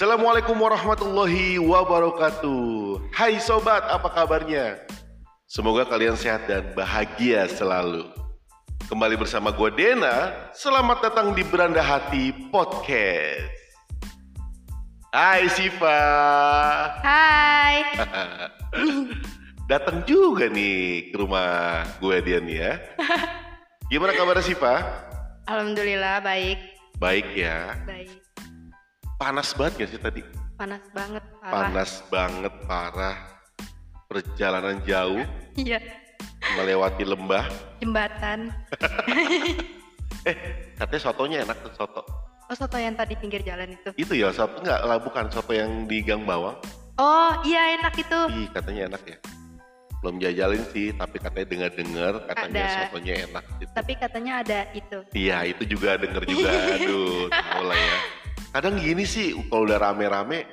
Assalamualaikum warahmatullahi wabarakatuh. Hai sobat, apa kabarnya? Semoga kalian sehat dan bahagia selalu. Kembali bersama gue Dena. Selamat datang di Beranda Hati Podcast. Hai Siva. Hai. datang juga nih ke rumah gue dia nih ya. Gimana kabarnya Siva? Alhamdulillah baik. Baik ya. Baik. Panas banget gak sih tadi? Panas banget. Parah. Panas banget parah. Perjalanan jauh Iya. melewati lembah. Jembatan. Eh, katanya sotonya enak tuh soto. Oh soto yang tadi pinggir jalan itu. Itu ya soto enggak lah bukan soto yang di Gang Bawang. Oh iya enak itu. Ih, katanya enak ya. Belum jajalin sih, tapi katanya dengar-dengar katanya Ada. sotonya enak gitu. Tapi katanya ada itu. Iya, itu juga denger juga. Aduh, tahu lah ya. Kadang gini sih, kalau udah rame-rame,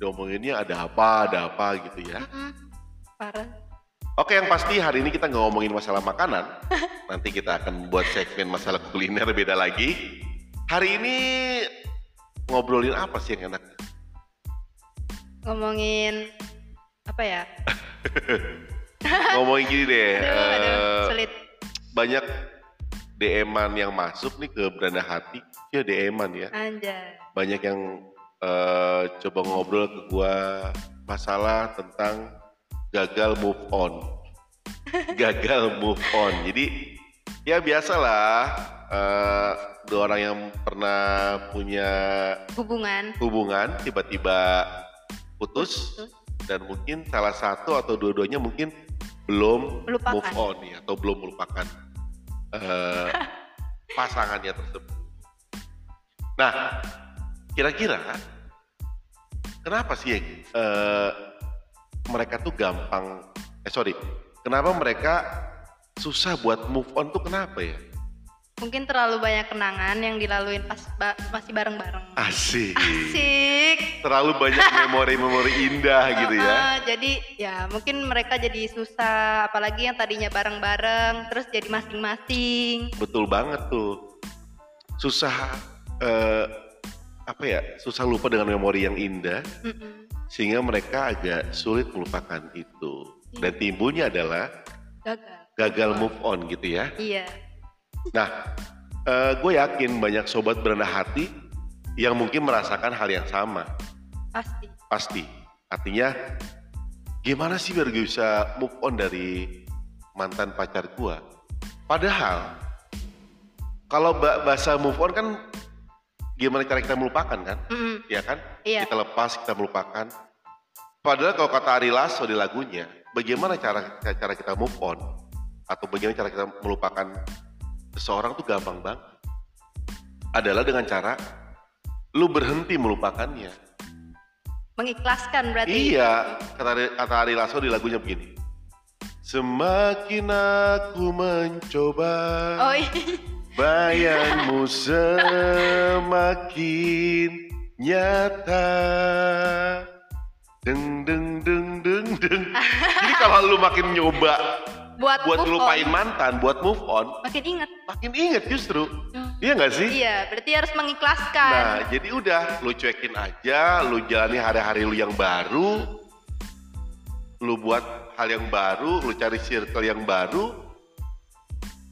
diomonginnya ada apa, ada apa gitu ya. Parah. Oke, yang pasti hari ini kita nggak ngomongin masalah makanan. Nanti kita akan buat segmen masalah kuliner beda lagi. Hari ini ngobrolin apa sih yang enak? Ngomongin apa ya? Ngomongin gini deh. Aduh, aduh, eh, sulit. banyak DM-an yang masuk nih ke Beranda Hati. Ya DM-an ya. Anjay. Banyak yang eh, coba ngobrol ke gua masalah tentang gagal move on. gagal move on. Jadi ya biasalah eh, dua orang yang pernah punya Hubungan. hubungan tiba-tiba putus Putus. dan mungkin salah satu atau dua-duanya mungkin belum Melupakan. move on ya atau belum melupakan eh, pasangannya tersebut. Nah, kira-kira kenapa sih eh, mereka tuh gampang? Eh sorry, kenapa mereka susah buat move on tuh kenapa ya? Mungkin terlalu banyak kenangan yang dilaluin pas ba- masih bareng-bareng. Asik. Asik. Terlalu banyak memori-memori indah gitu ya. Heeh, jadi ya mungkin mereka jadi susah, apalagi yang tadinya bareng-bareng, terus jadi masing-masing. Betul banget tuh. Susah eh, apa ya? Susah lupa dengan memori yang indah Mm-mm. sehingga mereka agak sulit melupakan itu. Dan timbulnya adalah Gagal. gagal move on gitu ya. Iya. Nah, eh, gue yakin banyak sobat berendah hati yang mungkin merasakan hal yang sama. Pasti. Pasti. Artinya, gimana sih biar gue bisa move on dari mantan pacar gue? Padahal, kalau ba- bahasa move on kan gimana cara kita melupakan kan? Mm-mm. Ya kan? Iya. Kita lepas, kita melupakan. Padahal kalau kata Ari Lasso di lagunya, bagaimana cara cara kita move on? Atau bagaimana cara kita melupakan seseorang tuh gampang banget. Adalah dengan cara lu berhenti melupakannya. Mengikhlaskan berarti. Iya, kata kata Ari Lasso di lagunya begini. Semakin aku mencoba, Oh iya. bayangmu semakin nyata. Deng deng deng deng deng. Jadi kalau lu makin nyoba Buat, buat ngelupain on, mantan, buat move on, makin inget. makin inget justru. Hmm. Iya nggak sih? Iya, berarti harus mengikhlaskan. Nah, jadi udah lu cuekin aja, lu jalani hari-hari lu yang baru, lu buat hal yang baru, lu cari circle yang baru.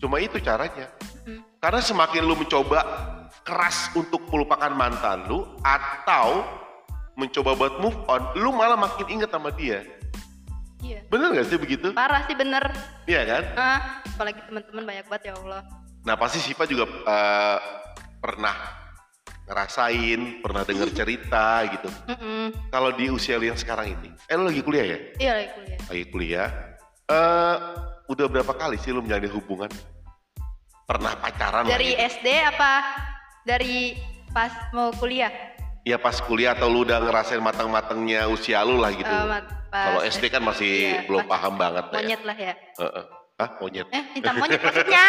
Cuma itu caranya. Mm. Karena semakin lu mencoba keras untuk melupakan mantan lu atau mencoba buat move on, lu malah makin inget sama dia. Iya. Bener gak sih begitu? Parah sih bener. Iya kan? Ah, apalagi teman-teman banyak banget ya Allah. Nah pasti Siva juga eh, pernah ngerasain, pernah dengar cerita gitu. Mm-mm. Kalau di usia lu yang sekarang ini, eh lu lagi kuliah ya? Iya lagi kuliah. Lagi kuliah. Eh udah berapa kali sih lu menjalin hubungan? Pernah pacaran Dari gitu? SD apa dari pas mau kuliah? Ya pas kuliah atau lu udah ngerasain matang-matangnya usia lu lah gitu. Mat- pas Kalau SD kan masih Iya, belum masih paham banget lah ya. Monyet lah ya. Heeh. Hah monyet? Eh, minta monyet maksudnya.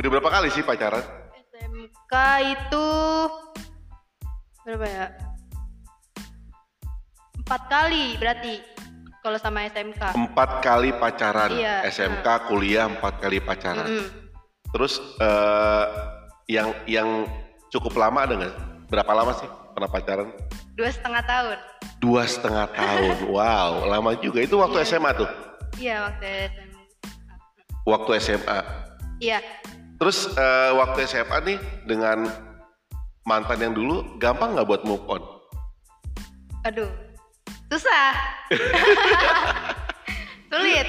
Udah berapa kali sih pacaran? SMK itu berapa ya? Empat kali berarti kalau sama SMK. Empat kali pacaran. Iya. SMK, kuliah empat kali pacaran. Mm-mm. Terus eh yang yang cukup lama ada nggak? berapa lama sih pernah pacaran? Dua setengah tahun Dua setengah tahun. Wow, lama juga. Itu waktu Iya. SMA tuh. iya waktu SMA Waktu SMA. iya Terus eh, waktu SMA nih dengan mantan yang dulu gampang nggak buat move on? aduh susah sulit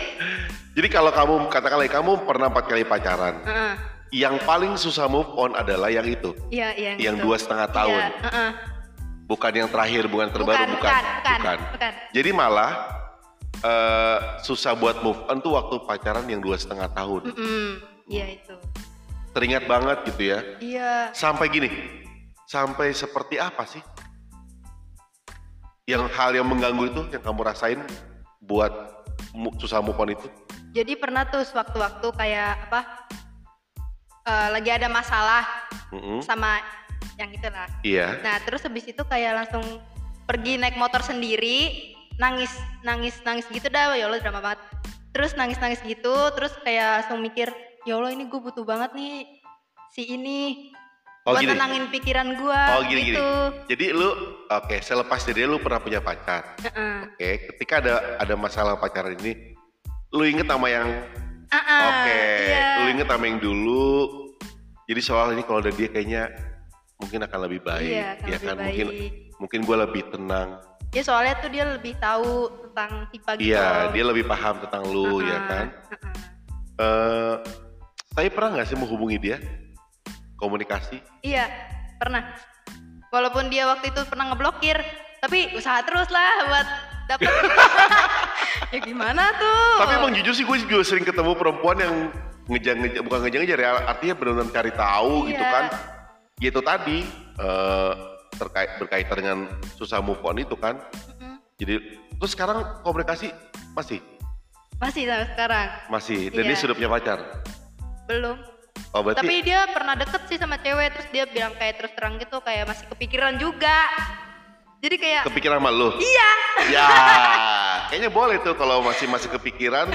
Jadi kalau kamu katakanlah kamu pernah empat kali pacaran, Heeh. yang paling susah move on adalah yang itu, iya iya yang gitu. dua setengah tahun, Iya, heeh. Bukan yang terakhir, bukan yang terbaru, bukan, bukan, bukan, bukan. Jadi malah eh, susah buat move on tuh waktu pacaran yang dua setengah tahun. Iya itu. Teringat banget gitu ya. Iya. Sampai gini, sampai seperti apa sih? Yang hal yang mengganggu itu yang kamu rasain buat susah move on itu? Jadi pernah tuh sewaktu-waktu kayak apa? eh, lagi ada masalah Mm-mm. sama yang itu lah. Iya. Nah terus habis itu kayak langsung pergi naik motor sendiri, nangis, nangis, nangis gitu dah. Ya Allah drama banget. Terus nangis, nangis gitu, terus kayak langsung mikir, ya Allah ini gue butuh banget nih si ini Oh buat gini. tenangin pikiran gue. Oh gini gini. gitu. Jadi lu oke selepas dari lu pernah punya pacar. Heeh. Oke, ketika ada ada masalah pacaran ini, lu inget sama yang Ah, ah, oke, iya. lu inget sama yang dulu. Jadi soal ini kalau ada dia kayaknya mungkin akan lebih baik, Iya, akan ya lebih kan? Mungkin baik. mungkin gue lebih tenang. Ya soalnya tuh dia lebih tahu tentang tipe gitu. Iya, dia lebih paham tentang lu, ya Heeh, kan? heeh. Eh, tapi pernah nggak sih menghubungi dia? Komunikasi? Iya, pernah. Walaupun dia waktu itu pernah ngeblokir, tapi usaha terus lah buat dapet. ya gimana tuh? Tapi emang jujur sih gue juga sering ketemu perempuan yang ngejar ngejar bukan ngejar ngejar ya artinya benar-benar cari tahu Iya. gitu kan. Ya itu tadi eh, terkait berkaitan dengan susah move on itu kan. Mm-mm. Jadi terus sekarang komunikasi masih Masih sampai sekarang masih dan Iya. dia sudah punya pacar. belum. Oh berarti Tapi dia pernah deket sih sama cewek, terus dia bilang kayak terus terang gitu kayak masih kepikiran juga. Jadi kayak kepikiran sama lu? iya, Ya, kayaknya boleh tuh kalau masih masih kepikiran.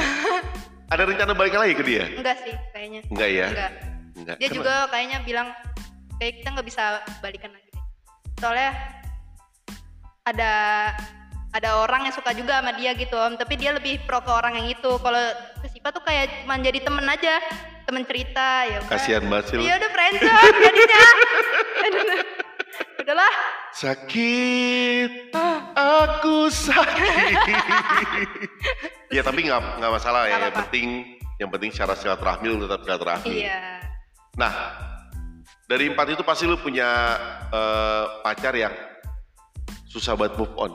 Ada rencana balik lagi ke dia? enggak sih kayaknya. Enggak ya? Enggak. Enggak. Dia Kenapa? juga kayaknya bilang kayak kita nggak bisa balikan lagi. deh. Soalnya ada ada orang yang suka juga sama dia gitu om, tapi dia lebih pro ke orang yang itu. Kalau ke tuh kayak cuma jadi temen aja, temen cerita ya. Kasihan banget sih lu. Iya udah friendzone jadinya. Udahlah. Sakit, aku sakit. ya tapi nggak nggak masalah ya. Yang penting yang penting secara silaturahmi tetap silaturahmi. Iya. Nah, dari empat itu pasti lu punya eh, pacar yang susah buat move on.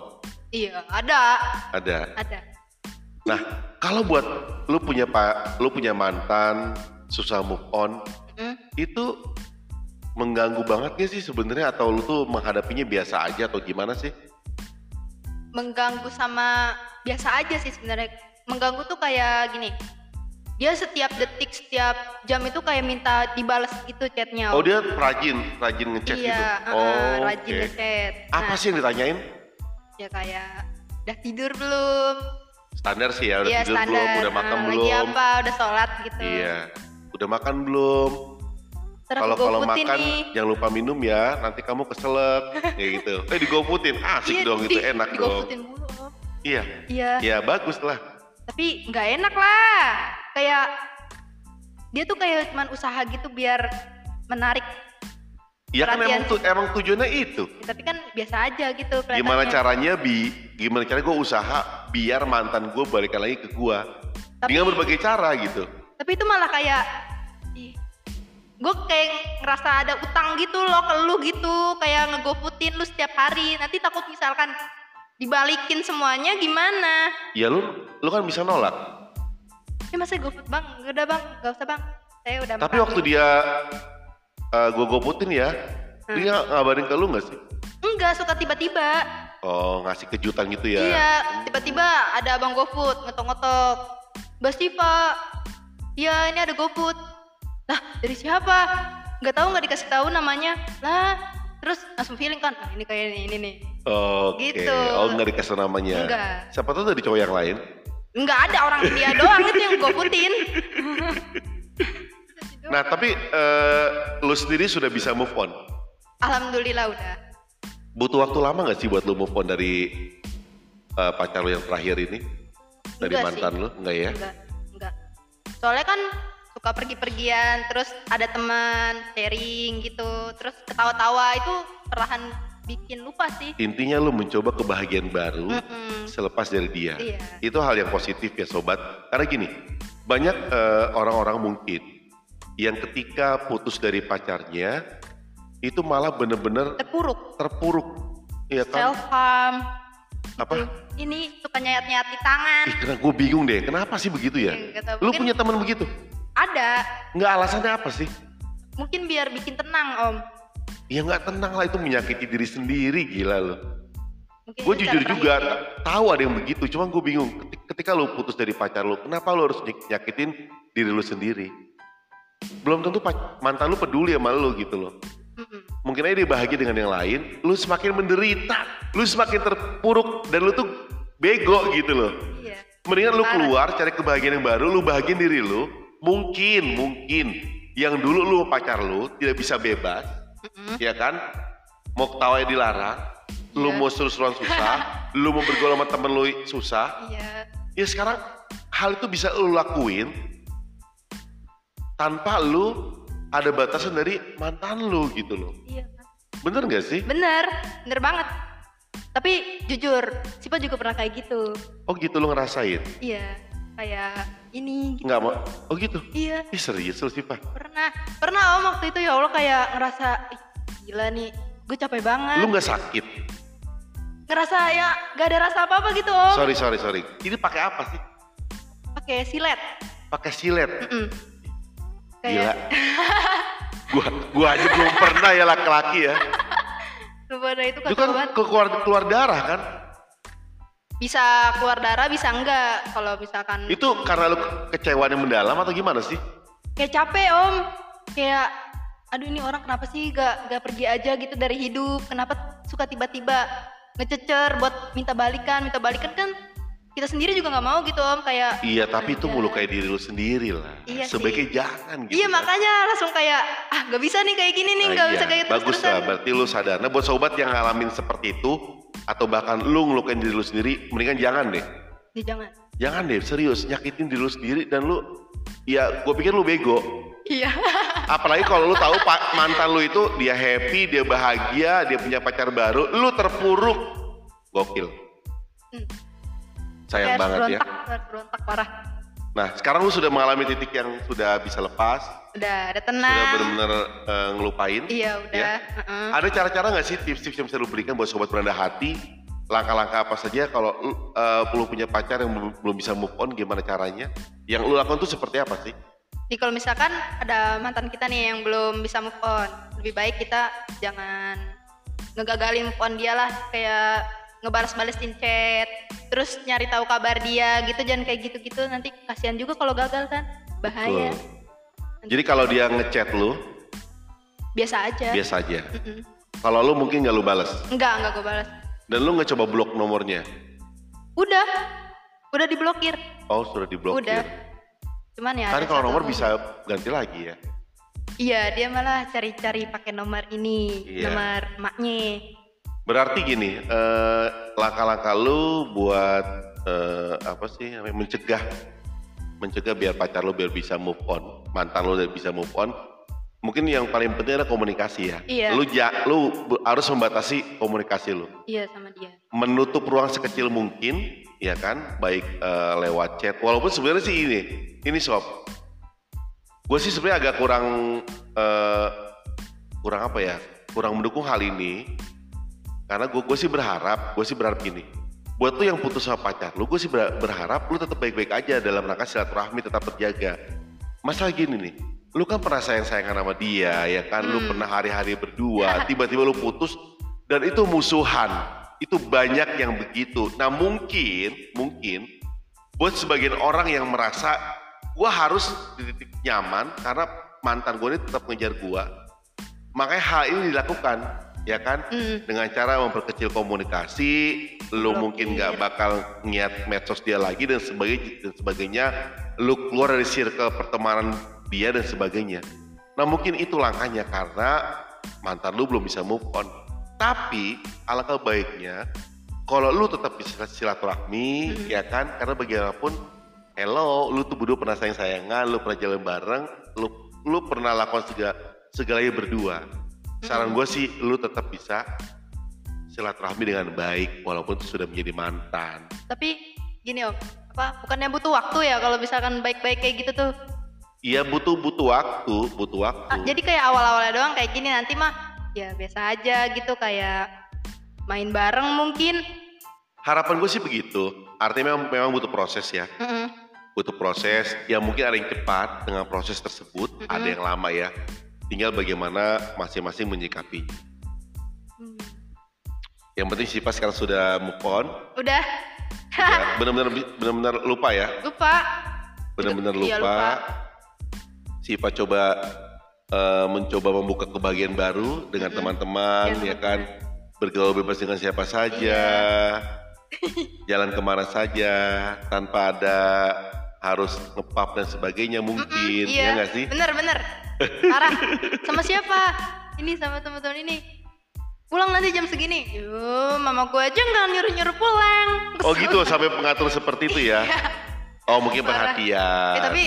Iya, ada, Ada. ada. Nah, kalau buat lu punya pak, lu punya mantan susah move on, Mm. itu mengganggu banget gak sih sebenarnya atau lu tuh menghadapinya biasa aja atau gimana sih? mengganggu sama biasa aja sih sebenarnya mengganggu tuh kayak gini dia setiap detik setiap jam itu kayak minta dibales gitu chatnya Oh dia rajin, rajin ngechat iya gitu. uh-uh, oh, rajin oke. ngechat Apa Nah, sih yang ditanyain? ya kayak udah tidur belum Standar sih ya, udah iya tidur standar belum, udah makan uh, belum. lagi apa udah sholat gitu Iya. Udah makan belum? Kalau kalau makan nih jangan lupa minum ya, nanti kamu keselak kayak gitu. Eh digoputin, asik Iya, dong di- itu enak dong. digoputin mulu Om. Iya. iya Ya bagus lah. tapi nggak enak lah kayak dia tuh kayak cuman usaha gitu biar menarik Ya kan emang tuh emang tujuannya itu. Ya, tapi kan biasa aja gitu Gimana caranya bi gimana caranya gue usaha biar mantan gue balikan lagi ke gue. Dengan berbagai cara gitu. tapi itu malah kayak gue kayak ngerasa ada utang gitu loh ke lu gitu kayak ngegoputin lu setiap hari nanti takut misalkan dibalikin semuanya gimana Ya lu lu kan bisa nolak. Ya masa goput bang gak udah bang gak usah bang saya udah Tapi makan waktu dulu." dia uh, gue goputin ya, Hmm. dia ngabarin ke lu gak sih? enggak suka tiba-tiba Oh ngasih kejutan gitu ya? iya tiba-tiba ada abang goput ngetok-ngetok Mbak Siva iya ini ada goput lah dari siapa nggak tahu nggak dikasih tahu namanya lah terus langsung feeling kan ah, ini kayak ini nih Oke. Gitu. Oh nggak dikasih namanya. Enggak. Siapa tahu dari cowok yang lain? Nggak ada orang dia doang itu yang goputin Nah tapi eh, lu sendiri sudah bisa move on. alhamdulillah udah Butuh waktu lama nggak sih buat lu move on dari uh, pacar lu yang terakhir ini? Dari Enggak mantan sih. lu? Enggak ya? Enggak, enggak. Soalnya kan suka pergi-pergian, terus ada teman sharing gitu, terus ketawa-tawa itu perlahan bikin lupa sih. Intinya lu mencoba kebahagiaan baru Mm-mm. selepas dari dia. Iya. Itu hal yang positif ya sobat. Karena gini, banyak eh, orang-orang mungkin yang ketika putus dari pacarnya itu malah bener-bener Terpuruk, terpuruk. Iya kan? self harm. Apa? Ini suka nyayat-nyayat di tangan. Ih, karena gue bingung deh, kenapa sih begitu ya? Tahu. Lu punya teman begitu? Ada, Nggak alasannya apa sih? mungkin biar bikin tenang om. Ya nggak tenang lah itu menyakiti diri sendiri gila lo. Mungkin Gue jujur cara juga terakhir. tahu ada yang begitu, cuma gue bingung ketika, lu putus dari pacar lu, kenapa lu harus nyak- nyakitin diri lu sendiri? Belum tentu mantan lu peduli sama lu gitu loh. Mungkin aja dia bahagia dengan yang lain, lu semakin menderita, lu semakin terpuruk dan lu tuh bego gitu loh. Iya. Mendingan Parah. keluar cari kebahagiaan yang baru, lu bahagiin diri lu. Mungkin, mungkin yang dulu lu sama pacar lu tidak bisa bebas, Mm-mm. ya kan? Mau ketawa dilarang, lu Iya. mau seru-seruan susah, lu mau bergaul sama temen lu susah. Iya. Ya sekarang hal itu bisa lu lakuin tanpa lu ada batasan dari mantan lu gitu loh. Iya. Mas. Bener gak sih? Bener, bener banget. Tapi jujur, Sipa juga pernah kayak gitu. Oh gitu lu ngerasain? Iya, kayak ini gitu. Nggak mau? Oh gitu? Iya, Ih serius lu sih Pak? pernah. Pernah om waktu itu ya Allah kayak ngerasa, ih gila nih, gue capek banget. Lu nggak sakit? Ngerasa ya gak ada rasa apa-apa gitu om. Sorry sorry sorry. Ini pakai apa sih? Pakai silet. Pakai silet. Mm-mm. Gila. Kayak, gua gua aja belum pernah ya laki-laki ya. Dah itu kan keluar keluar darah kan? Bisa keluar darah, bisa enggak. Kalau misalkan Itu karena lu kecewaan yang mendalam atau gimana sih? kayak capek om. Kayak, aduh ini orang kenapa sih gak, gak pergi aja gitu dari hidup. Kenapa suka tiba-tiba ngececer buat minta balikan. Minta balikan kan kita sendiri juga nggak mau gitu om. Kayak Iya, tapi itu Iya. melukai diri lu sendiri lah. Iya sih. Sebaiknya jangan gitu. Iya kan. makanya langsung kayak ah gak bisa nih kayak gini nih Nah, nggak iya. bisa kayak Bagus terus-terusan. lah, berarti lu sadar. Nah buat sobat yang ngalamin seperti itu, atau bahkan lu ngelukain diri lu sendiri, mendingan jangan deh. Ya, jangan. Jangan deh, serius. Nyakitin diri lu sendiri dan lu, ya gue pikir lu bego. Iya. Apalagi kalau lu tahu pak mantan lu itu dia happy, dia bahagia, dia punya pacar baru, lu terpuruk, gokil. Hmm. Sayang banget ya. berontak, harus berontak parah. Nah, sekarang lu sudah mengalami titik yang sudah bisa lepas, Udah, ada sudah tenang. benar-benar eh, ngelupain. Iya udah. Ya. heeh. Ada cara-cara nggak sih tips-tips yang bisa lu berikan buat sobat berendah hati? Langkah-langkah apa saja kalau lu, eh, lu punya pacar yang belum, belum bisa move on, gimana caranya? Yang lu lakukan tuh seperti apa sih? Jadi kalau misalkan ada mantan kita nih yang belum bisa move on, lebih baik kita jangan ngegagalin move on dia lah, kayak ngebalas-balesin chat, terus nyari tahu kabar dia gitu, jangan kayak gitu-gitu nanti kasihan juga kalau gagal kan, bahaya. Betul. Jadi kalau dia ngechat lu, Biasa aja. biasa aja. Mm-mm. Kalau lu mungkin nggak lu balas. Enggak, enggak gue balas. Dan lu nggak coba blok nomornya? Udah, udah diblokir. Oh sudah diblokir. Udah. Cuman ya. Kan kalau nomor bisa ganti lagi ya. Iya, dia malah cari-cari pakai nomor ini, Iya. nomor maknya. Berarti gini, eh, langkah-langkah lu buat eh, apa sih mencegah mencegah biar pacar lu biar bisa move on, mantan lu biar bisa move on. Mungkin yang paling penting adalah komunikasi ya. Iya. Lu ja, lu harus membatasi komunikasi lu. Iya sama dia. Menutup ruang sekecil mungkin, ya kan? Baik eh, lewat chat. Walaupun sebenarnya sih ini, ini sob. Gue sih sebenarnya agak kurang eh, kurang apa ya? Kurang mendukung hal ini karena gue gue sih berharap gue sih berharap gini. Buat lu yang putus sama pacar lu gue sih ber- berharap lu tetap baik-baik aja dalam rangka silaturahmi tetap terjaga. Masalah gini nih lu kan pernah sayang-sayangan sama dia ya kan? Lu Hmm. pernah hari-hari berdua tiba-tiba lu putus dan itu musuhan. Itu banyak yang begitu. Nah mungkin mungkin buat sebagian orang yang merasa gue harus di titik nyaman karena mantan gue ini tetap ngejar gue makanya hal ini dilakukan ya kan Mm. dengan cara memperkecil komunikasi lu Blokir. mungkin nggak bakal niat medsos dia lagi dan sebagainya dan sebagainya lu keluar dari circle pertemanan dia dan sebagainya nah mungkin itu langkahnya karena mantan lu belum bisa move on Tapi alangkah baiknya kalau lu tetap bisa silaturahmi Mhm. ya kan karena bagaimanapun hello lu tuh berdua pernah sayang sayangan lu pernah jalan bareng lu lu pernah lakukan segala segalanya berdua saran gue sih lu tetap bisa silaturahmi dengan baik walaupun itu sudah menjadi mantan Tapi gini om, apa bukannya butuh waktu ya kalau misalkan baik-baik kayak gitu tuh? iya butuh butuh waktu butuh waktu Ah, jadi kayak awal-awalnya doang kayak gini nanti mah ya biasa aja gitu kayak main bareng mungkin. harapan gue sih begitu artinya memang, memang butuh proses ya Mm-mm. butuh proses ya mungkin ada yang cepat dengan proses tersebut Mhm. ada yang lama ya tinggal bagaimana masing-masing menyikapi Hmm. yang penting Siva sekarang sudah move on Udah ya, benar-benar benar-benar lupa ya lupa. benar-benar Iya, lupa. lupa. Siva coba eh, mencoba membuka kebahagiaan baru dengan Mm-mm. teman-teman Iya, ya kan bergaul bebas dengan siapa saja jalan ke mana saja tanpa ada harus ngepap dan sebagainya mungkin iya. ya nggak sih Bener-bener. Parah. sama siapa? Ini sama teman-teman ini. Pulang nanti jam segini. Yo, mama gua aja nggak nyuruh-nyuruh pulang. oh gitu sampai pengatur seperti itu ya oh mungkin Parah. perhatian Eh tapi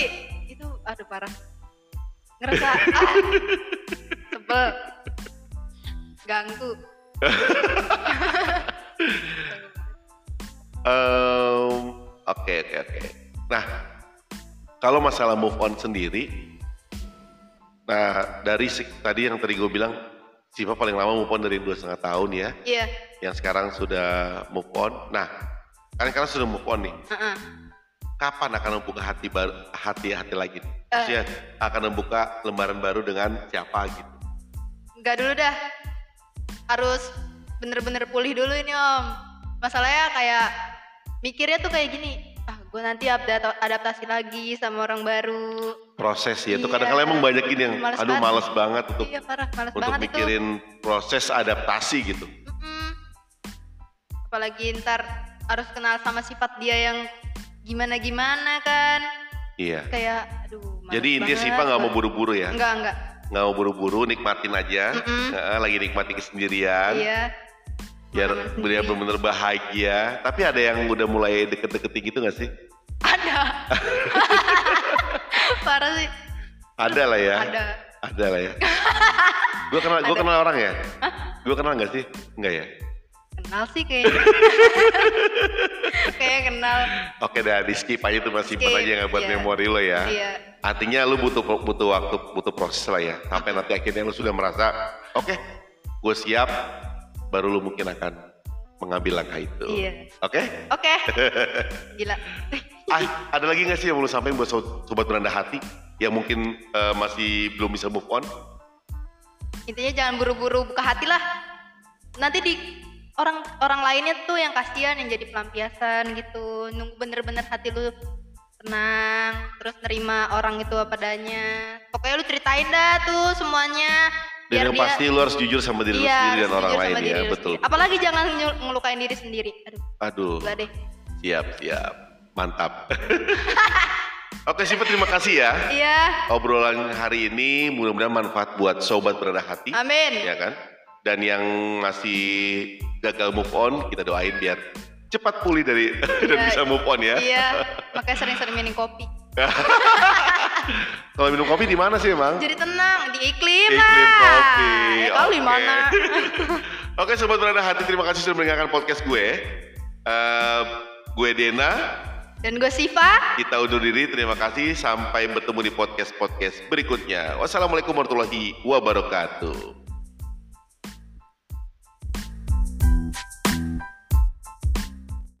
itu aduh parah. Ngerasa ah, sebel. Ganggu. Oke oke oke. Nah kalau masalah move on sendiri, nah dari tadi yang tadi gue bilang, Siva paling lama move on dari dua setengah tahun ya, Iya. yang sekarang sudah move on. Nah kalian sekarang sudah move on nih. heeh. Kapan akan membuka hati baru, hati hati lagi? Eh. Maksudnya akan membuka lembaran baru dengan siapa gitu? Enggak dulu dah. Harus bener-bener pulih dulu ini om. Masalahnya kayak mikirnya tuh kayak gini. Gue nanti adapta- adaptasi lagi sama orang baru. Proses ya, itu Iya. kadang-kadang emang banyak ini yang, Males aduh males banget untuk iya parah, males untuk banget itu. mikirin proses adaptasi gitu. Apalagi ntar harus kenal sama sifat dia yang gimana-gimana kan. Iya. Kayak aduh males Jadi intinya banget, Siva nggak mau buru-buru ya? Enggak, enggak. Nggak mau buru-buru, nikmatin aja. Mm-mm. Heeh, lagi nikmati kesendirian. Iya. Biar sendiri. bener-bener bahagia. Tapi ada yang udah mulai deket-deketin gitu gak sih? Ada. Parah sih. Ada lah ya. Ada. Ada lah ya. gue kenal, gue kenal orang ya. Gue kenal nggak sih? Enggak ya. Kenal sih kayaknya. Kayak kenal. Oke dah, di skip aja tuh masih Skip, aja nggak buat iya. memori lo ya. Iya. Artinya lu butuh butuh waktu, butuh proses lah ya. Sampai nanti akhirnya lu sudah merasa, oke, gue siap, baru lu mungkin akan mengambil langkah itu. Iya. Oke? Oke. Gila. Ah, ada lagi nggak sih yang mau lu sampaikan buat sobat, berendah hati yang mungkin eh, masih belum bisa move on? Intinya jangan buru-buru buka hati lah. Nanti di orang orang lainnya tuh yang kasihan yang jadi pelampiasan gitu. Nunggu bener-bener hati lu tenang, terus nerima orang itu apa adanya. Pokoknya lu ceritain dah tuh semuanya. Dan yang pasti lu harus jujur sama diri lu Iya, sendiri dan orang lain ya, betul. Apalagi jangan ngelukain diri sendiri. Aduh, Aduh, gila deh. siap siap, mantap. Oke, Siva terima kasih ya. Iya, Obrolan hari ini mudah-mudahan manfaat buat sobat berendah hati. amin. ya kan? Dan yang masih gagal move on, kita doain biar cepat pulih dari dan Iya. bisa move on ya. Iya, makanya sering-sering minum kopi. Kalau minum kopi di mana sih emang? Jadi tenang, di iklim, Iklim lah. kopi. Ya, kalau di Oke. mana? Oke, sobat berada hati, terima kasih sudah mendengarkan podcast gue. Eh, gue Dena, Dan gue Siva. kita undur diri. Terima kasih. Sampai bertemu di podcast-podcast berikutnya. Wassalamualaikum warahmatullahi wabarakatuh.